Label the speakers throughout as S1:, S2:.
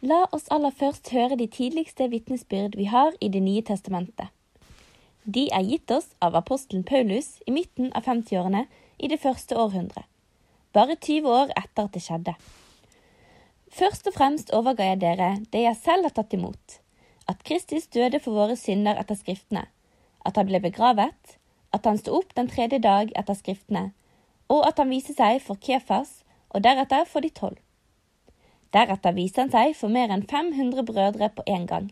S1: La oss aller først høre de tidligste vitnesbyrd vi har i Det nye testamentet. De er gitt oss av apostelen Paulus i midten av 50-årene i det første århundret, bare 20 år etter at det skjedde. Først og fremst overga jeg dere det jeg selv har tatt imot, at Kristus døde for våre synder etter Skriftene, at han ble begravet, at han sto opp den tredje dag etter Skriftene, og at han viste seg for Kefas og deretter for de tolv. Deretter viste han seg for mer enn 500 brødre på en gang.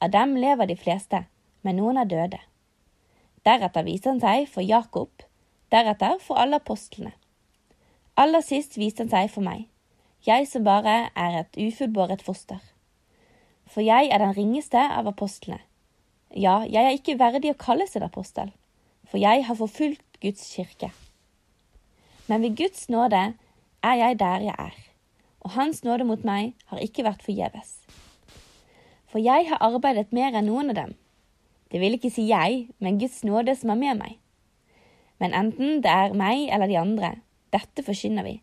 S1: Av dem lever de fleste, men noen er døde. Deretter viste han seg for Jakob, deretter for alle apostlene. Aller sist viste han seg for meg jeg som bare er et ufullbåret foster. For jeg er den ringeste av apostlene. Ja, jeg er ikke verdig å kalles en apostel, for jeg har forfulgt Guds kirke. Men ved Guds nåde er jeg der jeg er, og Hans nåde mot meg har ikke vært forgjeves. For jeg har arbeidet mer enn noen av dem. Det vil ikke si jeg, men Guds nåde som er med meg. Men enten det er meg eller de andre, dette forkynner vi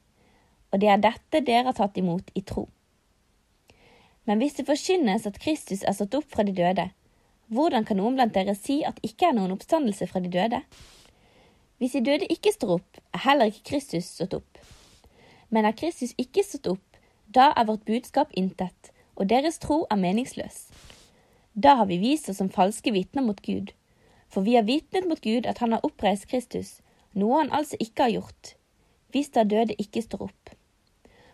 S1: og det er dette dere har tatt imot i tro. Men hvis det forkynnes at Kristus er stått opp fra de døde, hvordan kan noen blant dere si at ikke er noen oppstandelse fra de døde? Hvis de døde ikke står opp, er heller ikke Kristus stått opp. Men er Kristus ikke stått opp, da er vårt budskap intet, og deres tro er meningsløs. Da har vi vist oss som falske vitner mot Gud, for vi har vitnet mot Gud at han har oppreist Kristus, noe han altså ikke har gjort, hvis da døde ikke står opp.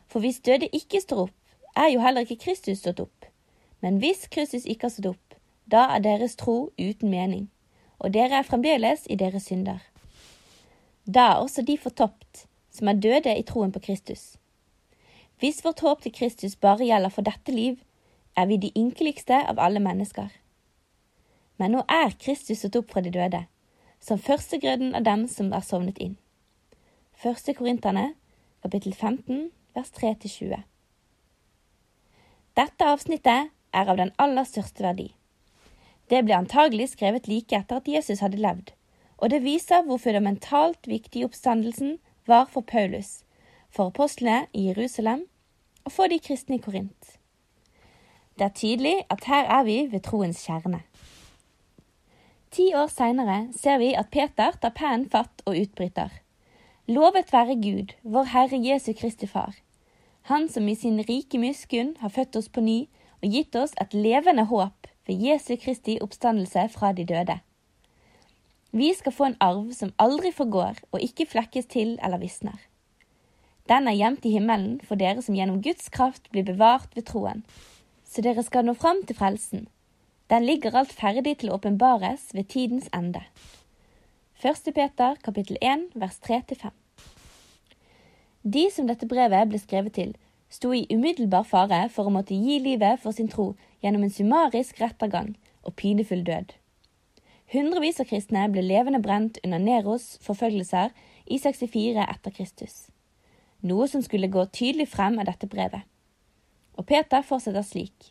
S1: For hvis døde ikke står opp, er jo heller ikke Kristus stått opp. Men hvis Kristus ikke har stått opp, da er deres tro uten mening, og dere er fremdeles i deres synder. Da er også de fortapt, som er døde i troen på Kristus. Hvis vårt håp til Kristus bare gjelder for dette liv, er vi de ynkeligste av alle mennesker. Men nå er Kristus stått opp fra de døde, som førstegrøden av dem som er sovnet inn. Første Korinterne, kapittel 15, vers 3-20. Dette avsnittet er av den aller største verdi. Det ble antagelig skrevet like etter at Jesus hadde levd, og det viser hvor fundamentalt viktig oppstandelsen var for Paulus, for apostlene i Jerusalem og for de kristne i Korint. Det er tydelig at her er vi ved troens kjerne. Ti år seinere ser vi at Peter tar pennen fatt og utbryter. Lovet være Gud, vår Herre Jesu Kristi Far, Han som i sin rike miskunn har født oss på ny og gitt oss et levende håp ved Jesu Kristi oppstandelse fra de døde. Vi skal få en arv som aldri forgår og ikke flekkes til eller visner. Den er gjemt i himmelen for dere som gjennom Guds kraft blir bevart ved troen, så dere skal nå fram til frelsen. Den ligger alt ferdig til å åpenbares ved tidens ende. 1. Peter kapittel 1 vers 3-5. De som dette brevet ble skrevet til, sto i umiddelbar fare for å måtte gi livet for sin tro gjennom en summarisk rettergang og pinefull død. Hundrevis av kristne ble levende brent under Neros forfølgelser i 64 etter Kristus, noe som skulle gå tydelig frem av dette brevet. Og Peter fortsetter slik.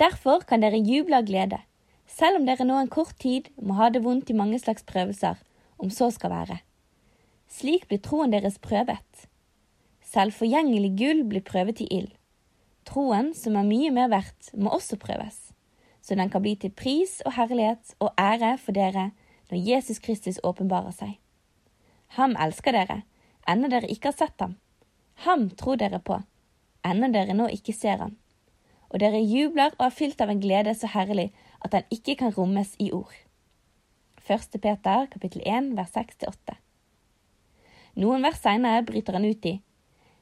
S1: Derfor kan dere juble av glede selv om dere nå en kort tid må ha det vondt i mange slags prøvelser, om så skal være. Slik blir troen deres prøvet. Selv forgjengelig gull blir prøvet i ild. Troen, som er mye mer verdt, må også prøves, så den kan bli til pris og herlighet og ære for dere når Jesus Kristus åpenbarer seg. Ham elsker dere, ennå dere ikke har sett ham. Ham tror dere på, ennå dere nå ikke ser ham. Og dere jubler og er fylt av en glede så herlig at den ikke kan rommes i ord. 1. Peter kapittel 1 vers 6-8. Noen vers seinere bryter han ut i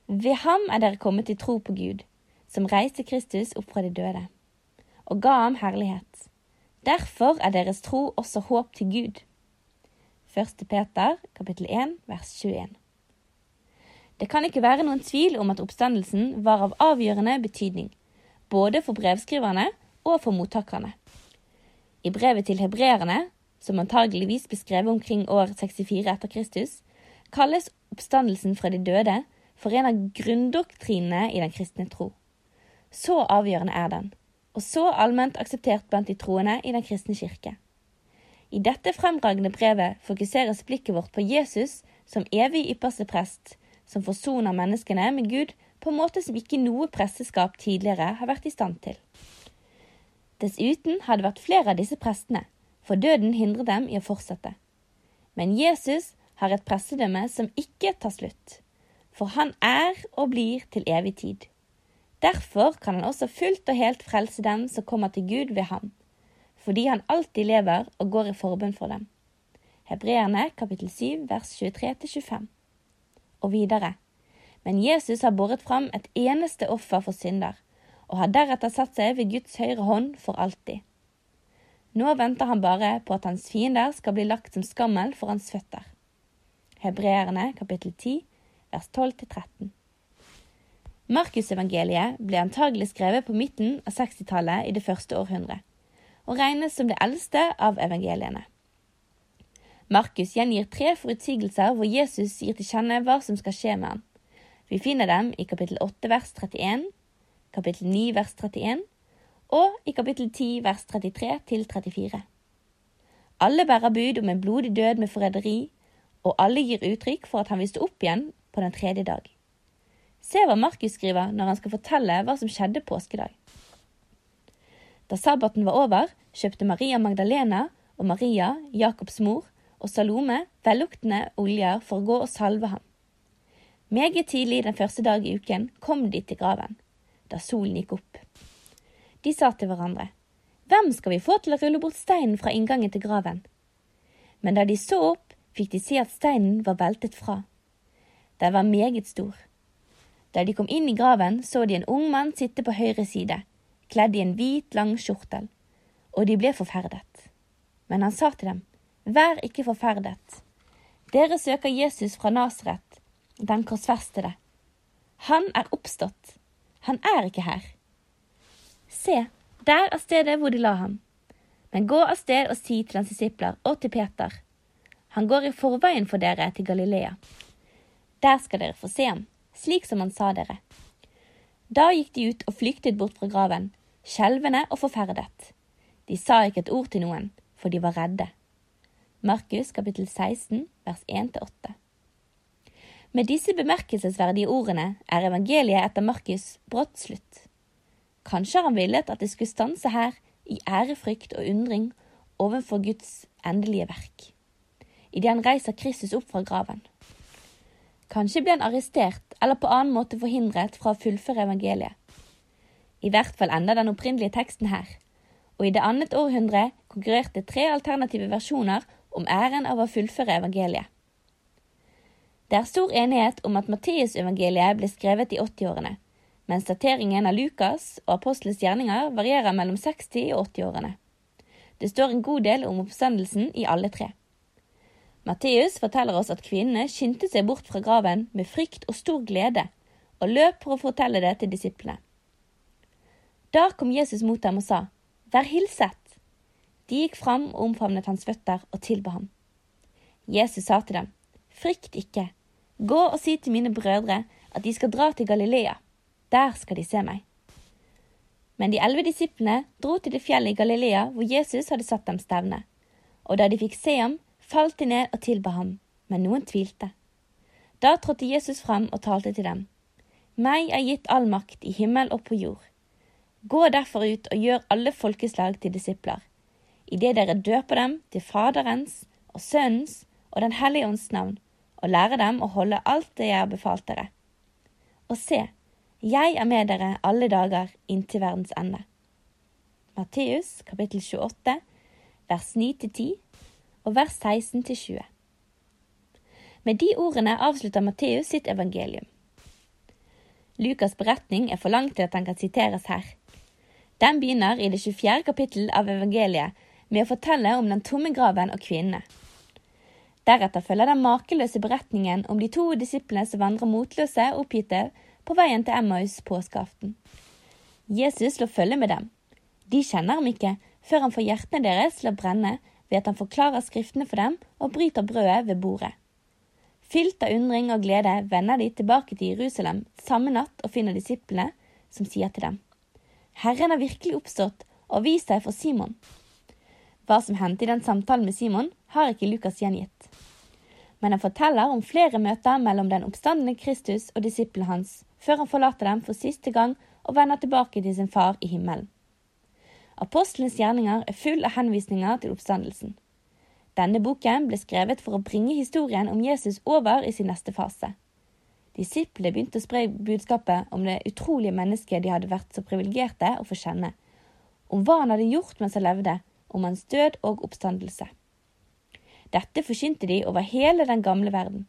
S1: Ved ham er dere kommet til tro på Gud, som reiste Kristus opp fra de døde, og ga ham herlighet. Derfor er deres tro også håp til Gud. 1. Peter kapittel 1 vers 21. Det kan ikke være noen tvil om at oppstandelsen var av avgjørende betydning, både for brevskriverne og for mottakerne. I brevet til hebreerne, som antageligvis ble skrevet omkring år 64 etter Kristus, kalles oppstandelsen fra de døde for en av grunndoktrinene i den kristne tro. Så avgjørende er den, og så allment akseptert blant de troende i den kristne kirke. I dette fremragende brevet fokuseres blikket vårt på Jesus som evig ypperste prest, som forsoner menneskene med Gud på en måte som ikke noe presteskap tidligere har vært i stand til. Dessuten har det vært flere av disse prestene, for døden hindrer dem i å fortsette. Men Jesus har et prestedømme som ikke tar slutt, for han er og blir til evig tid. Derfor kan han også fullt og helt frelse dem som kommer til Gud ved ham, fordi han alltid lever og går i forbønn for dem. Hebreerne kapittel 7 vers 23-25. Og videre. Men Jesus har båret fram et eneste offer for synder, og har deretter satt seg ved Guds høyre hånd for alltid. Nå venter han bare på at hans fiender skal bli lagt som skammel for hans føtter. Hebreerne kapittel 10 vers 12-13. Markusevangeliet ble antagelig skrevet på midten av 60-tallet i det første århundret, og regnes som det eldste av evangeliene. Markus gjengir tre forutsigelser hvor Jesus gir til kjenne hva som skal skje med ham. Vi finner dem i kapittel 8 vers 31, kapittel 9 vers 31 og i kapittel 10 vers 33 til 34. Alle bærer bud om en blodig død med forræderi, og alle gir uttrykk for at han vil opp igjen på den tredje dag. Se hva Markus skriver når han skal fortelle hva som skjedde påskedag. Da sabbaten var over, kjøpte Maria Magdalena og Maria, Jakobs mor, og Salome velluktende oljer for å gå og salve ham. Meget tidlig den første dag i uken kom de til graven, da solen gikk opp. De sa til hverandre, Hvem skal vi få til å rulle bort steinen fra inngangen til graven? Men da de så opp, fikk de se at steinen var veltet fra. Den var meget stor. Da de kom inn i graven, så de en ung mann sitte på høyre side, kledd i en hvit, lang skjortel, og de ble forferdet. Men han sa til dem, Vær ikke forferdet. Dere søker Jesus fra Nasaret, den korsfestede. Han er oppstått. Han er ikke her. Se, der er stedet hvor de la ham. Men gå av sted og si til hans disipler og til Peter. Han går i forveien for dere til Galilea. Der skal dere få se ham, slik som han sa dere. Da gikk de ut og flyktet bort fra graven, skjelvende og forferdet. De sa ikke et ord til noen, for de var redde. Markus kapittel 16 vers 1-8. Med disse bemerkelsesverdige ordene er evangeliet etter Markus brått slutt. Kanskje har han villet at det skulle stanse her i ærefrykt og undring overfor Guds endelige verk, idet han reiser Kristus opp fra graven. Kanskje ble han arrestert eller på annen måte forhindret fra å fullføre evangeliet. I hvert fall ender den opprinnelige teksten her, og i det annet århundre konkurrerte tre alternative versjoner om æren av å fullføre evangeliet. Det er stor enighet om at Matteusevangeliet ble skrevet i 80-årene, mens dateringen av Lukas og apostelens gjerninger varierer mellom 60- og 80-årene. Det står en god del om oppstandelsen i alle tre. Matteus forteller oss at kvinnene skyndte seg bort fra graven med frykt og stor glede, og løp for å fortelle det til disiplene. Da kom Jesus mot dem og sa, Vær hilset. De gikk fram og omfavnet hans føtter og tilba ham. Jesus sa til dem, Frykt ikke, gå og si til mine brødre at de skal dra til Galilea. Der skal de se meg. Men de elleve disiplene dro til det fjellet i Galilea hvor Jesus hadde satt dem stevne, og da de fikk se ham, falt de ned og tilba ham, men noen tvilte. Da trådte Jesus frem og talte til dem. Meg er gitt all makt i himmel og på jord. Gå derfor ut og gjør alle folkeslag til disipler idet dere døper dem til Faderens og Sønnens og Den hellige ånds navn, og lærer dem å holde alt det jeg har befalt dere. Og se, jeg er med dere alle dager inntil verdens ende. Matteus kapittel 28, vers 9-10 og vers 16-20. Med de ordene avslutter Matteus sitt evangelium. Lukas' beretning er for lang til at den kan siteres her. Den begynner i det 24. kapittel av evangeliet med å fortelle om den tomme graven og kvinnene. Deretter følger den makeløse beretningen om de to disiplene som vandrer motløse og oppgitte på veien til Emmaus påskeaften. Jesus slår følge med dem. De kjenner ham ikke før han får hjertene deres til å brenne ved at han forklarer skriftene for dem og bryter brødet ved bordet. Fylt av undring og glede vender de tilbake til Jerusalem samme natt og finner disiplene, som sier til dem, Herren har virkelig oppstått og vist seg for Simon. Hva som hendte i den samtalen med Simon, har ikke Lukas gjengitt. men han forteller om flere møter mellom den oppstandende Kristus og disiplene hans, før han forlater dem for siste gang og vender tilbake til sin far i himmelen. Apostlenes gjerninger er full av henvisninger til oppstandelsen. Denne boken ble skrevet for å bringe historien om Jesus over i sin neste fase. Disiplene begynte å spre budskapet om det utrolige mennesket de hadde vært så privilegerte å få kjenne, om hva han hadde gjort mens han levde, om hans død og oppstandelse. Dette forkynte de over hele den gamle verden.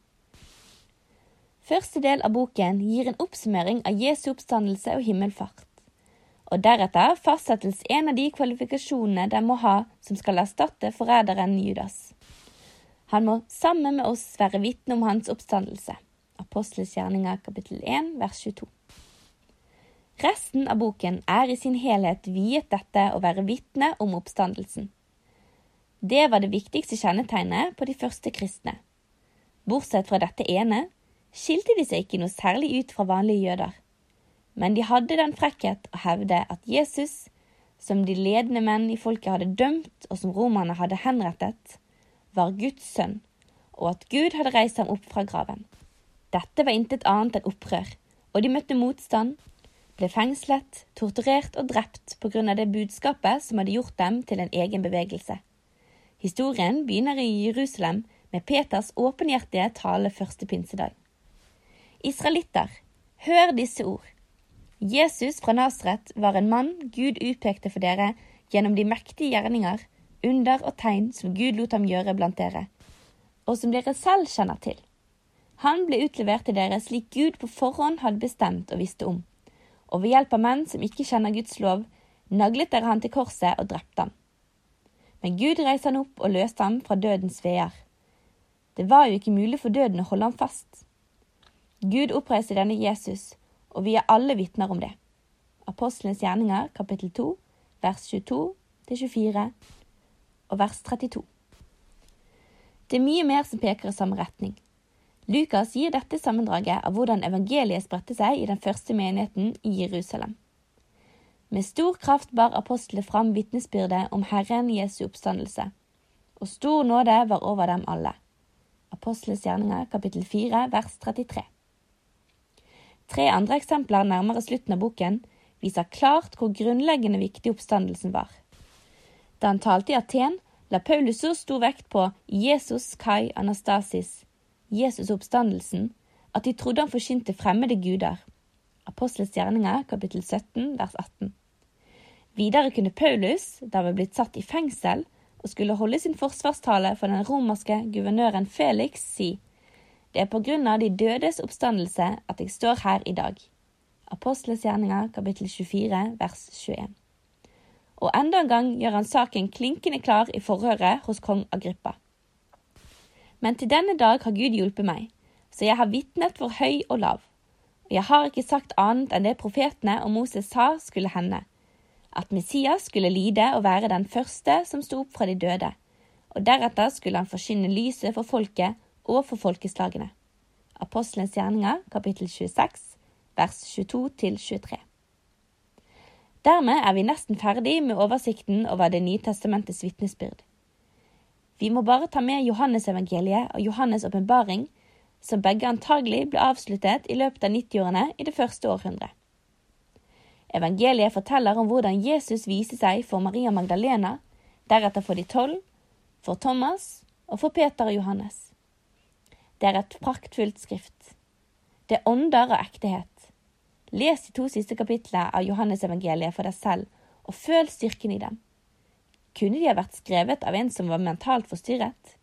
S1: Første del av boken gir en oppsummering av Jesu oppstandelse og himmelfart. Og deretter fastsettes en av de kvalifikasjonene de må ha som skal erstatte forræderen Judas. Han må sammen med oss være vitne om hans oppstandelse. Apostelens gjerninger kapittel 1 vers 22. Resten av boken er i sin helhet viet dette å være vitne om oppstandelsen. Det var det viktigste kjennetegnet på de første kristne. Bortsett fra dette ene skilte de seg ikke noe særlig ut fra vanlige jøder. Men de hadde den frekkhet å hevde at Jesus, som de ledende menn i folket hadde dømt og som romerne hadde henrettet, var Guds sønn, og at Gud hadde reist ham opp fra graven. Dette var intet annet enn opprør, og de møtte motstand, ble fengslet, torturert og drept av det budskapet som hadde gjort dem til en egen bevegelse. Historien begynner i Jerusalem med Peters åpenhjertige tale første pinsedag. Israelitter, hør disse ord. Jesus fra Nasret var en mann Gud utpekte for dere gjennom de mektige gjerninger, under og tegn som Gud lot ham gjøre blant dere, og som dere selv kjenner til. Han ble utlevert til dere slik Gud på forhånd hadde bestemt og visste om. Og ved hjelp av menn som ikke kjenner Guds lov, naglet dere han til korset og drepte han. Men Gud reiste han opp og løste ham fra dødens veer. Det var jo ikke mulig for døden å holde ham fast. Gud oppreiste denne Jesus, og vi er alle vitner om det. Apostlenes gjerninger, kapittel 2, vers 22-24 og vers 32. Det er mye mer som peker i samme retning. Lukas gir dette sammendraget av hvordan evangeliet spredte seg i den første menigheten i Jerusalem. Med stor kraft bar apostlene fram vitnesbyrdet om Herren Jesu oppstandelse, og stor nåde var over dem alle. Apostles gjerninger kapittel 4 vers 33. Tre andre eksempler nærmere slutten av boken viser klart hvor grunnleggende viktig oppstandelsen var. Da han talte i Aten, la Paulus så stor vekt på Jesus Kai Anastasis, Jesus oppstandelsen, at de trodde han forkynte fremmede guder. Apostelens gjerninger, kapittel 17, vers 18. Videre kunne Paulus, da han var blitt satt i fengsel og skulle holde sin forsvarstale for den romerske guvernøren Felix, si det er på grunn av de dødes oppstandelse at jeg står her i dag. Apostelens gjerninger, kapittel 24, vers 21. Og enda en gang gjør han saken klinkende klar i forhøret hos kong Agrippa. Men til denne dag har Gud hjulpet meg, så jeg har vitnet for høy og lav. Og jeg har ikke sagt annet enn det profetene og Moses sa skulle hende, at Messias skulle lide og være den første som sto opp fra de døde, og deretter skulle han forsyne lyset for folket og for folkeslagene. Apostelens gjerninger, kapittel 26, vers 22-23. Dermed er vi nesten ferdig med oversikten over Det nye testamentets vitnesbyrd. Vi må bare ta med Johannes-evangeliet og Johannes' åpenbaring, som begge antagelig ble avsluttet i løpet av 90-årene i det første århundret. Evangeliet forteller om hvordan Jesus viser seg for Maria Magdalena, deretter for de tolv, for Thomas og for Peter og Johannes. Det er et praktfullt skrift. Det ånder av ektehet. Les de to siste kapitlene av Johannes evangeliet for deg selv, og føl styrken i dem. Kunne de ha vært skrevet av en som var mentalt forstyrret?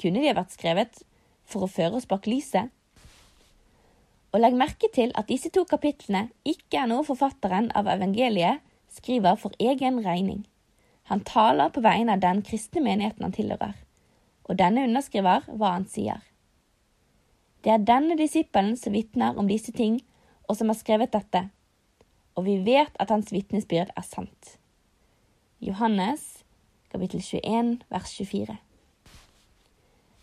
S1: Kunne de ha vært skrevet for å føre oss bak lyset? Og legg merke til at disse to kapitlene ikke er noe forfatteren av evangeliet skriver for egen regning. Han taler på vegne av den kristne menigheten han tilhører, og denne underskriver hva han sier. Det er denne disippelen som vitner om disse ting, og som har skrevet dette, og vi vet at hans vitnesbyrd er sant. Johannes kapittel 21 vers 24.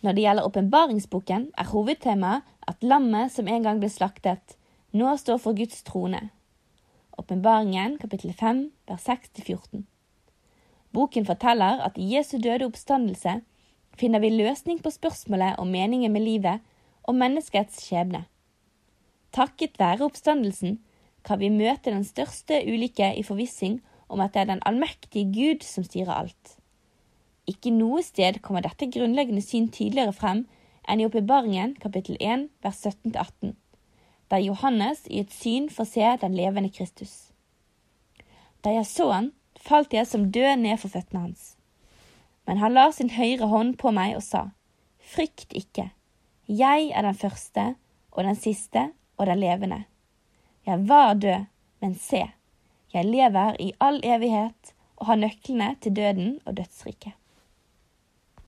S1: Når det gjelder åpenbaringsboken, er hovedtemaet at lammet som en gang ble slaktet, nå står for Guds trone. Åpenbaringen kapittel 5 vers 6-14. Boken forteller at i Jesu døde oppstandelse finner vi løsning på spørsmålet om meningen med livet og menneskets skjebne. Takket være oppstandelsen kan vi møte den største ulykke i forvissing om at det er den allmektige Gud som styrer alt. Ikke noe sted kommer dette grunnleggende syn tydeligere frem enn i Åpenbaringen kapittel 1 vers 17-18, der Johannes i et syn får se den levende Kristus. Da jeg så han, falt jeg som død ned for føttene hans. Men han la sin høyre hånd på meg og sa, Frykt ikke, jeg er den første og den siste og den levende. Jeg var død, men se, jeg lever i all evighet og har nøklene til døden og dødsriket.